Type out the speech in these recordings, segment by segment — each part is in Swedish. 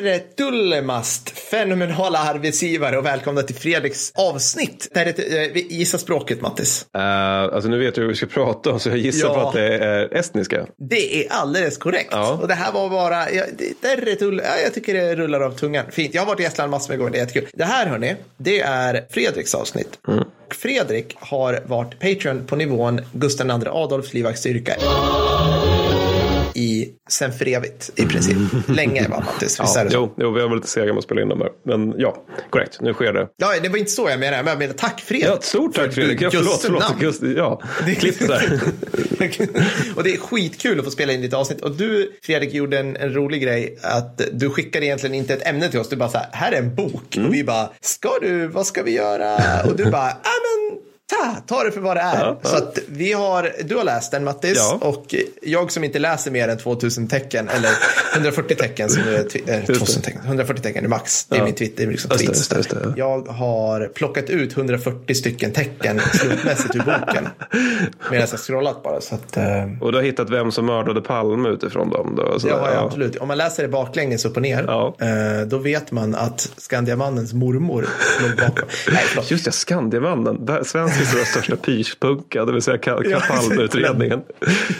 Terre Tullemast, fenomenala arbetsgivare och välkomna till Fredriks avsnitt. Terre, eh, gissa språket Mattis. Uh, alltså nu vet du hur vi ska prata så jag gissar ja. på att det är estniska. Det är alldeles korrekt. Ja. Och det här var bara, ja, Tull, ja, jag tycker det rullar av tungan. Fint, jag har varit i Estland massor med gånger, det är jättekul. Det här hörni, det är Fredriks avsnitt. Mm. Fredrik har varit Patreon på nivån Gustav II Adolfs livvakts styrka i sen för evigt i princip. Länge va Mattis? Ja, jo, jo, vi har varit lite sega med att spela in dem här. Men ja, korrekt, nu sker det. Ja, det var inte så jag menade. Men jag menar, tack Fredrik. Ja, stort tack Fredrik. Ja, förlåt, förlåt. Just, ja, klipp där. och det är skitkul att få spela in ditt avsnitt. Och du, Fredrik, gjorde en, en rolig grej. Att du skickade egentligen inte ett ämne till oss. Du bara så här, här är en bok. Mm. Och vi bara, ska du, vad ska vi göra? Och du bara, ta, ta det för vad det är. Ja, ja. Så att vi har, du har läst den Mattis ja. och jag som inte läser mer än 2000 tecken eller 140 tecken som är, äh, 2000 tecken, 140 tecken är max. Det är min Twitter, liksom just tweets. Just det, Jag har plockat ut 140 stycken tecken slumpmässigt ur boken. Medan jag scrollat bara. Så att, uh... Och du har hittat vem som mördade Palme utifrån dem? Då, så det har jag absolut. Om man läser det baklänges upp och ner uh, då vet man att Skandiamannens mormor låg bakom. Nej, Just det, Skandiamannen. Svensk historias största pyspunka, det vill säga Palmeutredningen.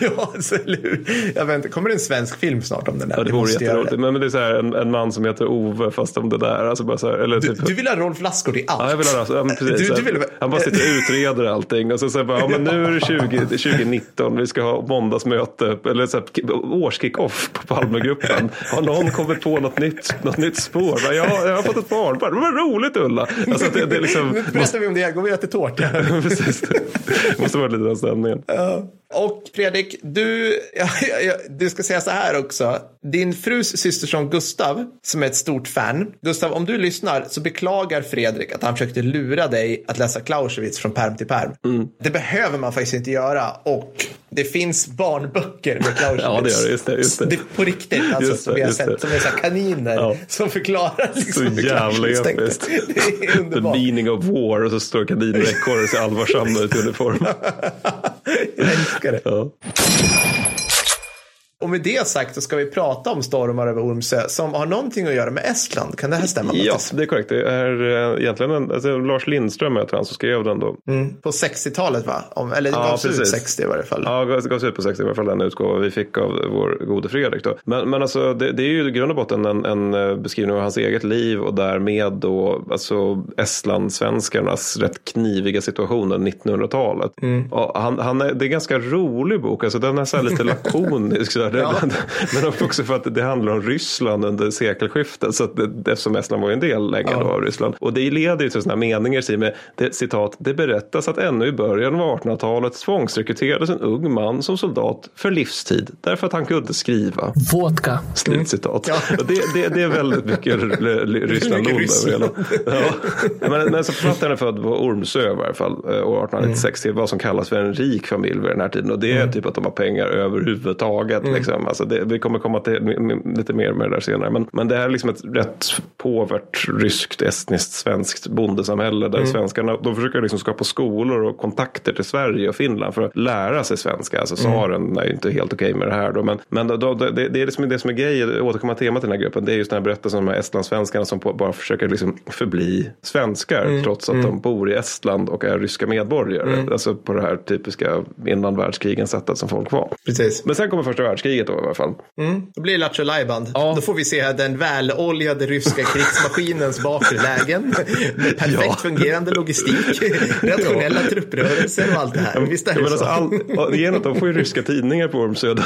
ja, hur? Jag inte, kommer det en svensk film snart om den här? Ja, det vore jätteroligt. Men, men det är så här, en, en, man som heter Ove, fast om det där. Alltså bara så här, eller du, typ... du vill ha Rolf Lassgård i allt? Ja, jag vill ha alltså, ja, precis, du, du vill... Han bara sitter och utreder allting. Och så säger bara, ja, men nu är det 20, 2019, vi ska ha måndagsmöte, eller så här, årskick-off på Palmegruppen. Har någon kommit på något nytt, något nytt spår? Ja, jag har fått ett barnbarn. Vad roligt Ulla! Alltså, det, det liksom... Nu berättar vi om det, går vi och äter tårta. precis. Det måste vara lite den stämningen. Ja. Och Fredrik, du, ja, ja, du ska säga så här också. Din frus systerson Gustav, som är ett stort fan. Gustav, om du lyssnar så beklagar Fredrik att han försökte lura dig att läsa Clausewitz från perm till perm. Mm. Det behöver man faktiskt inte göra. Och det finns barnböcker med Clausewitz. ja, det gör det. Just det, just det. det på riktigt, alltså, just som vi har sett. Som är så kaniner ja. som förklarar. Liksom, så jävla episkt. Det är underbart. The meaning of war och så står ekorre och ser allvarsamma ut i uniform. Jag älskar det. Ja. Och med det sagt så ska vi prata om stormar över Ormsö som har någonting att göra med Estland. Kan det här stämma? Ja, det är korrekt. Det är uh, egentligen en, alltså, Lars Lindström heter han som skrev den då. Mm, på 60-talet va? Om, eller det ja, gavs ut 60 i varje fall. Ja, det gavs ut på 60 i varje fall den utgåva vi fick av vår gode Fredrik. Då. Men, men alltså, det, det är ju i grund och botten en, en, eh, beskrivning av hans eget liv och därmed då alltså Estlandssvenskarnas rätt kniviga situation under 1900-talet. Mm. han, han är, det är en ganska rolig bok. Alltså, den är så lite lakonisk. Så Ja. Men också för att det handlar om Ryssland under sekelskiftet. Så att det, eftersom Estland var en del länge ja. av Ryssland. Och det leder ju till sådana meningar med det, citat. Det berättas att ännu i början av 1800-talet tvångsrekryterades en ung man som soldat för livstid. Därför att han kunde skriva. Vodka. Slutcitat. Mm. Ja. Det, det, det, är väldigt mycket Ryssland över hela. Ja. Men, men så författaren är född på Ormsö i varje fall. Eh, år 1896 till vad som kallas för en rik familj vid den här tiden. Och det är mm. typ att de har pengar överhuvudtaget. Mm. Liksom. Alltså det, vi kommer komma till lite mer med det där senare. Men, men det är liksom ett rätt påvert ryskt, estniskt, svenskt bondesamhälle där mm. svenskarna de försöker liksom skapa skolor och kontakter till Sverige och Finland för att lära sig svenska. Alltså mm. tsaren är ju inte helt okej med det här då. Men, men då, då, det, det, är liksom det som är grejen, återkomma temat i den här gruppen. Det är just den här berättelsen om de här estlandssvenskarna som på, bara försöker liksom förbli svenskar mm. trots att mm. de bor i Estland och är ryska medborgare. Mm. Alltså på det här typiska innan världskrigen sättet som folk var. Precis. Men sen kommer första världskriget världskriget då i alla fall. Mm, då blir det Lattjo. Ja. Då får vi se den väloljade ryska krigsmaskinens bakre lägen. Med perfekt ja. fungerande logistik, rationella ja. trupprörelser och allt det här. Visst är det så? Alltså all, genom att de får ju ryska tidningar på Ormsö. De,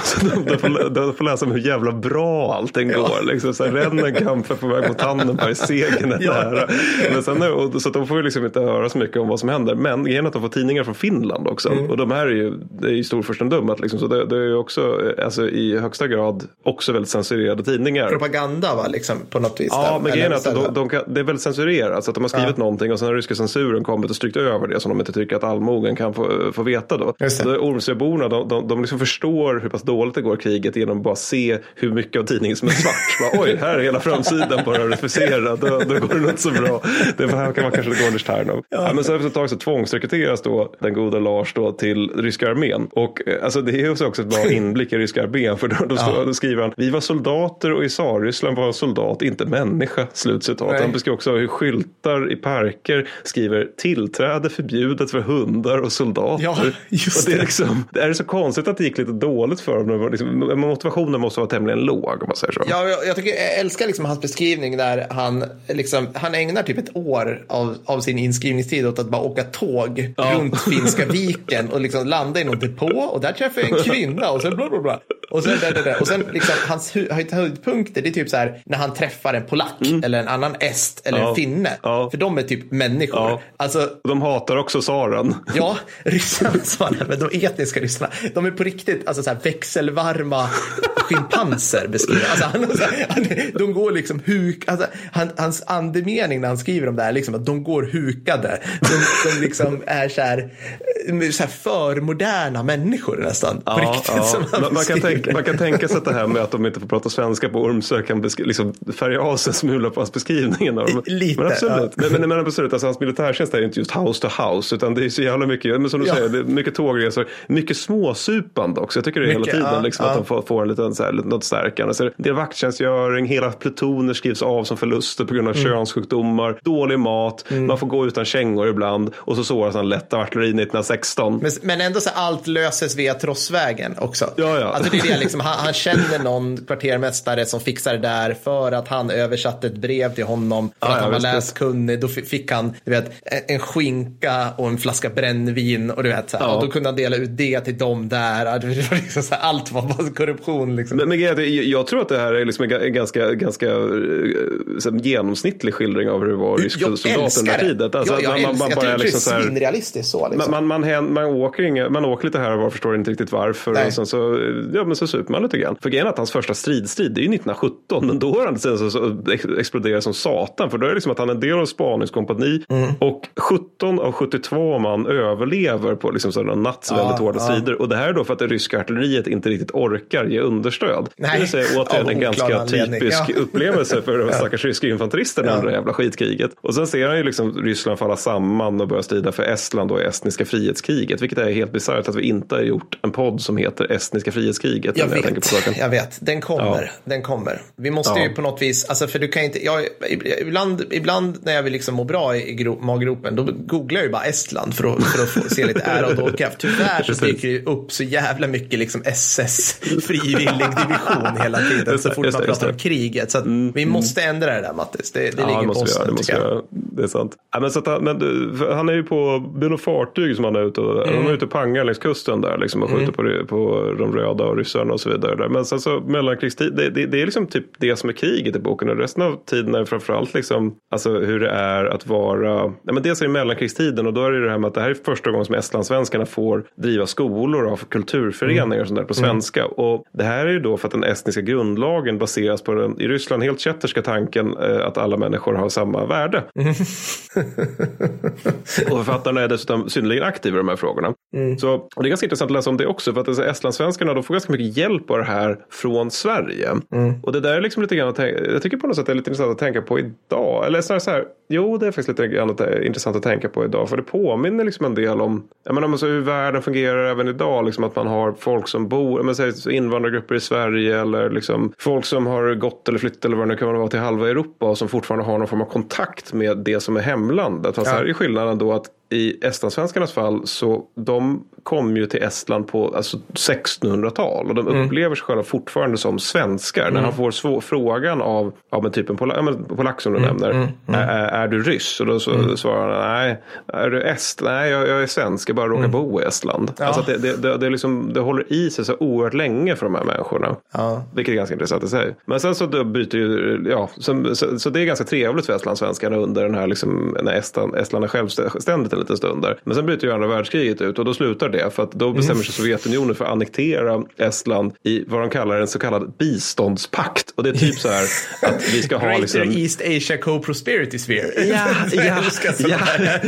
de, får, de får läsa om hur jävla bra allting ja. går. Liksom, så här, Rennenkamp är på väg mot Tannenberg, segern är nära. Men sen, och, så de får ju liksom inte höra så mycket om vad som händer. Men genom att de får tidningar från Finland också. Mm. Och de här är ju, det är ju storfurstendömet. Liksom, så det, det, är ju också, alltså, i högsta grad också väldigt censurerade tidningar. Propaganda va, liksom, på något vis? Ja, men grejen är att de, de kan, det är väldigt censurerat. Så att de har skrivit ja. någonting och sen har ryska censuren kommit och strykt över det som de inte tycker att allmogen kan få, få veta. Då. Ormsöborna de, de, de liksom förstår hur pass dåligt det går kriget genom att bara se hur mycket av tidningen som är svart. bara, Oj, här är hela framsidan bara refuserad. Då, då går det inte så bra. Det här kan man kanske gå under Sternov. Ja. men så efter ett tag så tvångsrekryteras då den goda Lars då till ryska armén. Och eh, alltså, det är också ett bra inblick i ryska armén. För då, då, ja. då skriver han, vi var soldater och i Tsarryssland var soldat, inte människa. Slutcitat. Nej. Han beskriver också hur skyltar i parker skriver tillträde förbjudet för hundar och soldater. Ja, just och det. Är, liksom, det är så konstigt att det gick lite dåligt för dem. Liksom, motivationen måste vara tämligen låg om man säger så. Ja, jag, jag, tycker, jag älskar liksom hans beskrivning där han, liksom, han ägnar typ ett år av, av sin inskrivningstid åt att bara åka tåg ja. runt Finska viken och liksom landa i någon depå och där träffar jag en kvinna och sen bla bla bla. Och sen, där, där, där. Och sen liksom, hans höjdpunkter det är typ så här när han träffar en polack mm. eller en annan est eller ja. en finne. Ja. För de är typ människor. Ja. Alltså, de hatar också tsaren. Ja, ryssarna sa men de etniska ryssarna. De är på riktigt alltså, så här, växelvarma schimpanser beskriver alltså, han, han, De går liksom huk, alltså, han, hans andemening när han skriver om det här liksom att de går hukade. De, de liksom är så här, så här för människor nästan. Ja, på riktigt, ja. man, man, kan tänka, man, kan tänka, sig att det här med att de inte får prata svenska på Ormsö kan liksom färga av sig en smula på hans beskrivning. Lite. Men absolut, ja. men, men, absolut alltså, hans militärtjänst är inte just house to house utan det är så jävla mycket, men som du ja. säger, det är mycket tågresor, mycket småsupande också. Jag tycker det är mycket, hela tiden liksom, att de får, får en liten, så här, något stärkande. Så det är vakttjänstgöring, hela plutoner skrivs av som förluster på grund av mm. könssjukdomar, dålig mat, mm. man får gå utan kängor ibland och så såras han lätt av artilleri 1906. 16. Men, men ändå så allt löses via Trossvägen också. Ja, ja. Alltså det är det, liksom, han, han, känner någon kvartermästare som fixar det där för att han översatte ett brev till honom. För ja, att han var läskunnig. Då fick han du vet, en skinka och en flaska brännvin. Och, du vet, så och då kunde han dela ut det till dem där. Alltså, liksom så allt var bara korruption. Liksom. Men, men jag tror att det här är liksom en ganska, ganska liksom, genomsnittlig skildring av hur det var rysk soldat under tiden. Alltså, jag, jag man, man, man bara liksom så här, så, liksom. man, man, man, man, åker inga, man åker lite här och var, förstår inte riktigt varför. Och sen så, ja, men så super man lite grann. För grejen är att hans första stridstrid, det är ju 1917. Men då har han sen så, så exploderat som satan. För då är det liksom att han är en del av spaningskompani. Mm. Och 17 av 72 man överlever på liksom sådana natts ja, väldigt hårda ja. strider. Och det här är då för att det ryska artilleriet inte riktigt orkar ge understöd. Nej. Det vill säga återigen en ganska typisk ja. upplevelse för de stackars ryska infanteristerna ja. under det jävla skitkriget. Och sen ser han ju liksom Ryssland falla samman och börja strida för Estland och estniska frihetskriget. Vilket är helt bisarrt att vi inte har gjort en podd som heter estniska frihetskriget. Jag vet, jag, jag vet. Den kommer. Ja. Den kommer. Vi måste ju på något vis, alltså för du kan inte, jag, ibland, ibland när jag vill liksom må bra i gro, maggropen, då googlar jag ju bara Estland för att, för att få se lite ära och dådkraft. Tyvärr så dyker det upp så jävla mycket liksom SS frivillig division hela tiden så fort man pratar om kriget. Så mm, vi måste ändra det där Mattis. Det, det ja, ligger på oss nu tycker jag. Det är sant. Ja, men så att, men, han är ju på, det är något fartyg som han är ute och, mm. han är ute och pangar längs kusten där liksom och skjuter mm. på, på de röda och ryssarna och så vidare. Där. Men sen så mellankrigstid, det, det, det, är liksom typ det som är kriget i boken och resten av tiden är framförallt liksom alltså hur det är att vara, ja, men dels är det mellankrigstiden och då är det det här med att det här är första gången som estlandssvenskarna får driva skolor av kulturföreningar mm. och sånt där på svenska. Mm. Och det här är ju då för att den estniska grundlagen baseras på den i Ryssland helt kätterska tanken eh, att alla människor har samma värde. Mm. och författarna är dessutom synnerligen aktiva i de här frågorna. Mm. Så, det är ganska intressant att läsa om det också för att alltså, estlandssvenskarna får ganska mycket hjälp av det här från Sverige. Mm. Och det där är liksom lite grann jag tycker på något sätt det är lite intressant att tänka på idag. Eller snarare så här, jo det är faktiskt lite grann intressant att tänka på idag för det påminner liksom en del om jag menar, alltså hur världen fungerar även idag. Liksom att man har folk som bor, men, säg, invandrargrupper i Sverige eller liksom folk som har gått eller flyttat eller vad det nu kan vara till halva Europa och som fortfarande har någon form av kontakt med det som är hemlandet. Fast ja. här är skillnaden då att i estlandssvenskarnas fall så de kom ju till Estland på alltså 1600-tal och de mm. upplever sig själva fortfarande som svenskar. Mm. När han får frågan av, av en typen polack, polack som du mm. nämner personer. Mm, mm. Är, är, du ryss? Och då så, mm. svarar han nej. Är du est? Nej, jag, jag är svensk. Jag bara råkar mm. bo i Estland. Ja. Alltså det, det, det, det, liksom, det håller i sig så oerhört länge för de här människorna. Ja. Vilket är ganska intressant i sig. Men sen så byter ju, ja, så, så, så det är ganska trevligt för estlandssvenskarna under den här, liksom, när Estland, Estland är självständigt en liten stund där. Men sen bryter ju andra världskriget ut och då slutar det. För att då bestämmer sig Sovjetunionen för att annektera Estland i vad de kallar en så kallad biståndspakt. Och det är typ så här att vi ska ha liksom... East Asia Co-Prosperity Sphere. Ja, ja, ja.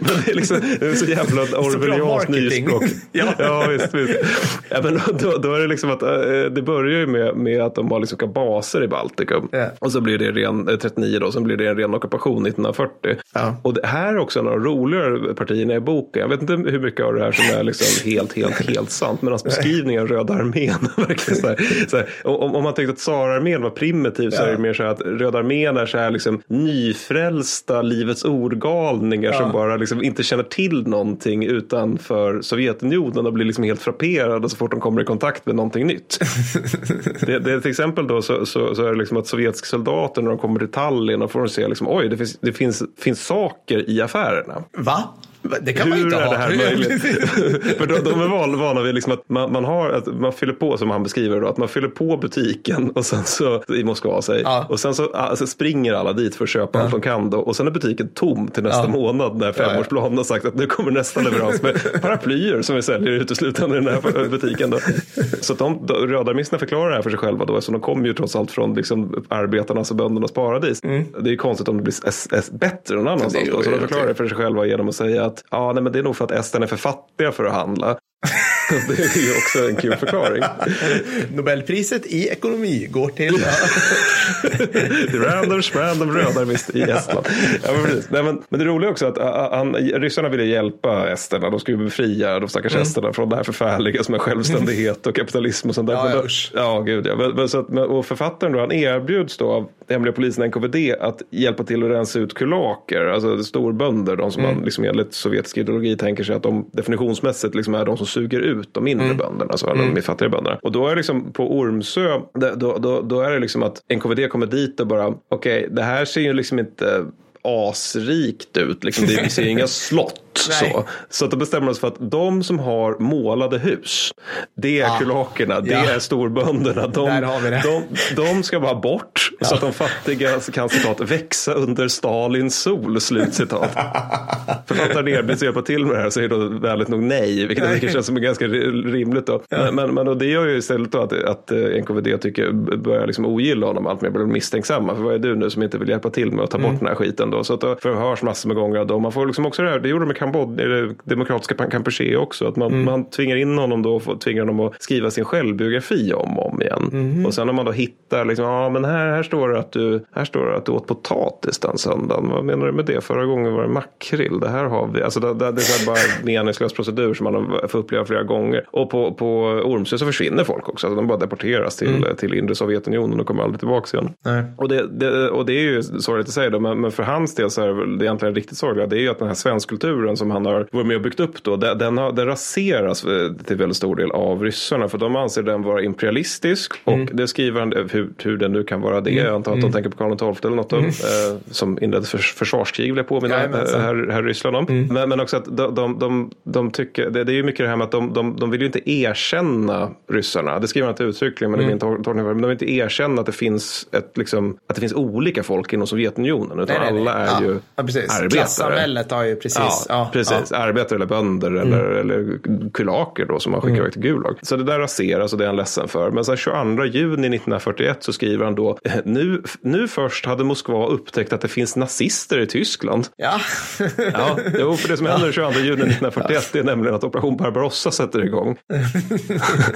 men det är liksom det är så jävla orwellianskt nyspråk. ja, ja visst. visst. Ja, men då, då är det liksom att äh, det börjar ju med, med att de har liksom baser i Baltikum. Yeah. Och så blir det ren, 39 eh, då, sen blir det en ren ockupation 1940. Ja. Och det här är också en av de roligare partierna i boken. Jag vet inte hur mycket av det här som är liksom helt, helt, helt sant. Men hans beskrivning av Röda armén. verkligen så här, så här, om, om man tänkte att tsararmén var primitiv så är det mer så här att Röda armén är så här liksom nyfrälsta Livets ordgalningar ja. som bara liksom inte känner till någonting utanför Sovjetunionen och blir liksom helt frapperade så fort de kommer i kontakt med någonting nytt. det, det, till exempel då så, så, så, är det liksom att sovjetiska soldater när de kommer till Tallinn och får de se liksom, oj det finns, det finns, finns saker i affärerna. Va? Det kan Hur man inte är ha. det här möjligt? För de, de är vana vid liksom att man, man, har, att man fyller på, som han beskriver, då, att man fyller på butiken och sen så, i Moskva säg, ja. och sen så alltså, springer alla dit för att köpa ja. allt de kan då, och sen är butiken tom till nästa ja. månad när femårsplanen har sagt att nu kommer nästa leverans med paraplyer som vi säljer uteslutande i den här butiken. Då. Så att de, rödarmisterna förklarar det här för sig själva då, eftersom de kommer ju trots allt från liksom, arbetarnas och böndernas paradis. Mm. Det är ju konstigt om det blir s, s, bättre någon annanstans. Då, så de förklarar det för sig själva genom att säga att ja, nej, men det är nog för att esterna är för fattiga för att handla. Det är ju också en kul förklaring. Nobelpriset i ekonomi går till... random, random visst i Estland. Ja, men, precis. Nej, men, men det roliga är också att han, ryssarna ville hjälpa esterna. De skulle befria de stackars mm. esterna från det här förfärliga som är självständighet och kapitalism och sånt där. Ja, ja, ja gud ja. Men, så att, och författaren då, han erbjuds då av hemliga polisen NKVD att hjälpa till att rensa ut kulaker, alltså storbönder, de som mm. man liksom enligt sovjetisk ideologi tänker sig att de definitionsmässigt liksom är de som suger ut de mindre mm. bönderna, alltså mm. de fattigare bönderna. Och då är det liksom på Ormsö, då, då, då är det liksom att NKVD kommer dit och bara, okej, okay, det här ser ju liksom inte asrikt ut. Liksom, det, ser inga slott. Så. så att då bestämmer oss för att de som har målade hus, det är ah, kulakerna, det ja. är storbönderna. De, de, de, ska bara bort ja. så att de fattiga kan citat, växa under Stalins sol. Slutcitat. Författaren erbjuds hjälpa till med det här säger då väldigt nog nej, vilket nej. känns som ganska rimligt. Då. Ja. Men, men, då, det gör ju istället då att, att eh, NKVD tycker, börjar liksom ogilla honom allt mer, blir misstänksamma. För vad är du nu som inte vill hjälpa till med att ta bort mm. den här skiten? Då? Så att då förhörs massor med gånger. Då. Man får liksom också det här, det gjorde de med Kambodja, det demokratiska Kampuchea också. Att man, mm. man tvingar in honom då och tvingar honom att skriva sin självbiografi om och om igen. Mm. Och sen om man då hittar, liksom, ja men här, här, står det att du, här står det att du åt potatis den söndagen. Vad menar du med det? Förra gången var det makrill. Det här har vi. Alltså det, det, det är bara meningslös procedur som man får uppleva flera gånger. Och på, på Ormsö så försvinner folk också. Alltså de bara deporteras till, mm. till inre Sovjetunionen och kommer aldrig tillbaka igen. Nej. Och, det, det, och det är ju sorgligt att säga det, men, men för hans del så är det väl egentligen riktigt sorgliga. Det är ju att den här svenskkulturen som han har varit med och byggt upp då, den, har, den raseras eh, till väldigt stor del av ryssarna. För de anser den vara imperialistisk och mm. det skriver han, hur, hur den nu kan vara det. Mm. Jag antar att de mm. tänker på Karl XII eller något mm. eh, som inledde förs försvarskrig, vill jag påminna här, här Ryssland om. Mm. Men, men också att de, de, de, de tycker, det, det, är ju mycket det här med att de, de, de vill ju inte erkänna ryssarna. Det skriver han inte uttryckligen, men, mm. det min tolkning men de vill inte erkänna att det finns ett, liksom, att det finns olika folk inom Sovjetunionen. Utan nej, nej, alla är ja. ju ja, precis. arbetare. Klassamhället har ju precis. Ja, ja precis. Arbetare eller bönder mm. eller, eller kulaker då som man skickar mm. iväg till Gulag. Så det där raseras och det är han ledsen för. Men sen 22 juni 1941 så skriver han då nu, nu först hade Moskva upptäckt att det finns nazister i Tyskland. Ja. ja jo, för det som händer 22 juni 1941 är nämligen att Operation Barbarossa sätter igång.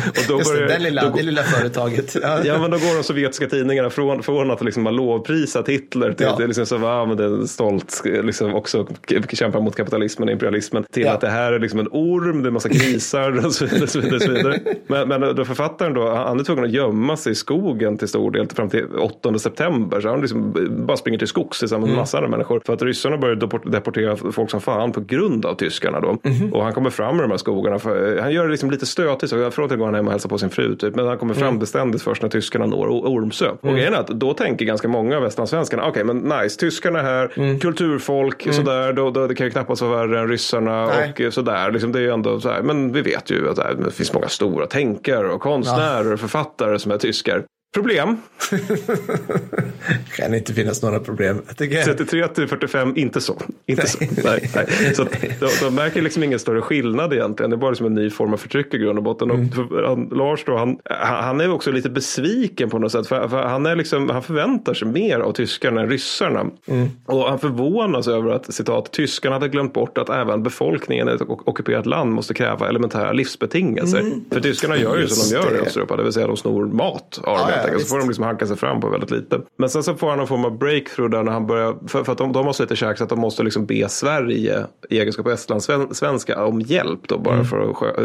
och då Just det, det, lilla, då, det lilla företaget. ja, men då går de sovjetiska tidningarna från, från att liksom ha lovprisat Hitler till ja. liksom så, men det är stolt liksom också kämpar mot kapitalismen kolonialismen och imperialismen till ja. att det här är liksom en orm, det är massa grisar och så vidare. Och så vidare, och så vidare. Men, men då författaren då, han är tvungen att gömma sig i skogen till stor del fram till 8 september. Så han liksom bara springer till skogs tillsammans med mm. massor av människor. För att ryssarna började deportera folk som fan på grund av tyskarna då. Mm. Och han kommer fram i de här skogarna. För, han gör det liksom lite stötigt. Så från att går han hem och hälsar på sin fru. Typ. Men han kommer fram mm. beständigt först när tyskarna når Ormsö. Och mm. grejen är att då tänker ganska många av västlandssvenskarna, okej okay, men nice, tyskarna är här, mm. kulturfolk, mm. sådär, då, då, det kan ju knappast vara värre än ryssarna Nej. och sådär. Liksom, det är ju ändå så här, men vi vet ju att det finns många stora tänkare och konstnärer och författare som är tyskar. Problem. kan inte finnas några problem. 33 till 45, inte så. Inte så. Nej, nej. så de, de märker liksom ingen större skillnad egentligen. Det är bara liksom en ny form av förtryck i grund och botten. Mm. Och han, Lars då, han, han är också lite besviken på något sätt. För, för han, är liksom, han förväntar sig mer av tyskarna än ryssarna. Mm. Och han förvånas över att citat, tyskarna hade glömt bort att även befolkningen i ett ockuperat land måste kräva elementära livsbetingelser. Mm. För tyskarna gör ju som de gör i Östeuropa, det vill säga de snor mat av ja, helt enkelt. Så får de liksom hanka sig fram på väldigt lite. Men sen så får han någon form av breakthrough där när han börjar, för, för att de, de har så lite käk så att de måste liksom be Sverige i egenskap av estlandssvenska om hjälp då bara mm. för att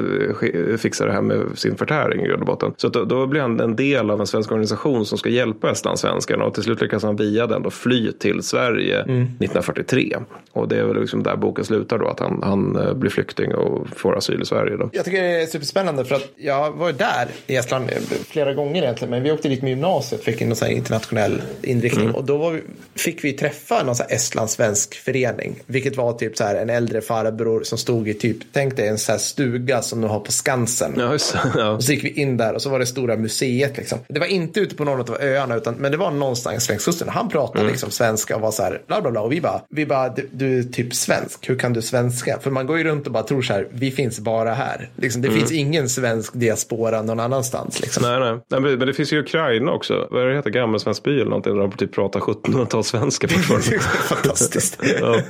eh, fixa det här med sin förtäring i grund och botten. Så då, då, blir han en del av en svensk organisation som ska hjälpa estlandssvenskarna och till slut lyckas han via den då fly till Sverige mm. 1943. Och det är väl liksom där boken slutar då att han, han eh, blir flykting och får asyl i Sverige. Då. Jag tycker det är superspännande för att jag var där i Estland flera gånger egentligen men vi åkte dit med gymnasiet fick en sån internationell inriktning mm. och då vi, fick vi träffa någon estlandssvensk förening. Vilket var typ så här en äldre farbror som stod i typ, tänk dig en så stuga som du har på Skansen. Ja, just, ja. Och så gick vi in där och så var det stora museet liksom. Det var inte ute på någon av öarna utan men det var någonstans längs kusten. Han pratade mm. liksom svenska och var så här bla bla bla och vi bara, vi bara du, du är typ svensk, hur kan du svenska? För man går ju runt och bara tror så här, vi finns bara här. Liksom, det mm. finns ingen svensk diaspora någon annanstans. Liksom. Nej, nej, nej, men det finns ju Ukraina också. Vad är det heter? Gammelsvensk by eller någonting. Där de typ pratar 1700-talssvenska fortfarande. Fantastiskt. ja.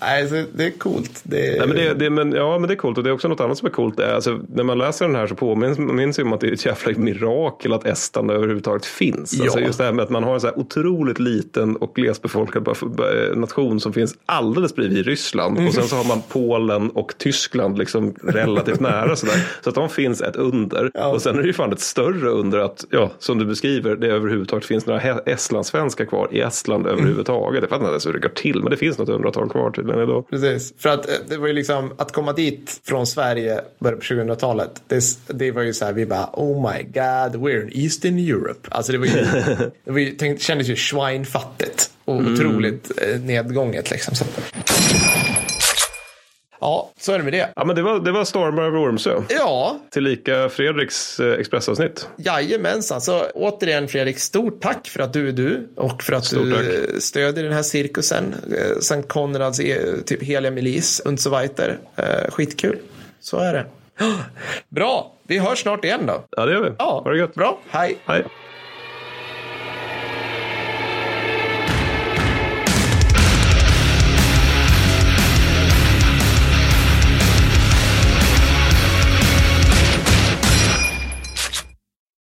Nej, det är coolt. Det är... Nej, men det, det, men, ja, men det är coolt. Och det är också något annat som är coolt. Alltså, när man läser den här så påminns man om att det är ett jävla mirakel att Estland överhuvudtaget finns. Ja. Alltså, just det här med att man har en så här otroligt liten och glesbefolkad nation som finns alldeles bredvid Ryssland. Mm. Och sen så har man Polen och Tyskland liksom relativt nära. Så, där. så att de finns ett under. Ja. Och sen är det ju fan ett större under att, ja, som du beskriver, det överhuvudtaget finns några estlandssvenskar kvar i Estland mm. överhuvudtaget. Jag fattar inte ens hur det går till, men det finns något hundratal kvar tydligen idag. Precis, för att eh, det var ju liksom att komma dit från Sverige början på 2000-talet. Det, det var ju så här, vi bara oh my god, we're in Eastern Europe. Alltså det var ju, det var ju, tänk, kändes ju schweinfattigt och mm. otroligt eh, nedgånget liksom. Så. Ja, så är det med det. Ja, men det var, det var Stormar över Ormsö. Ja. Tillika Fredriks eh, Expressavsnitt. Jajamensan. Så återigen Fredrik, stort tack för att du är du och för att stort du tack. stödjer den här cirkusen. Eh, Sankt Konrads eh, typ heliga milis und so weiter. Eh, skitkul. Så är det. Bra, vi hörs snart igen då. Ja, det gör vi. Ja. Ha det gött. Bra, hej. Hej.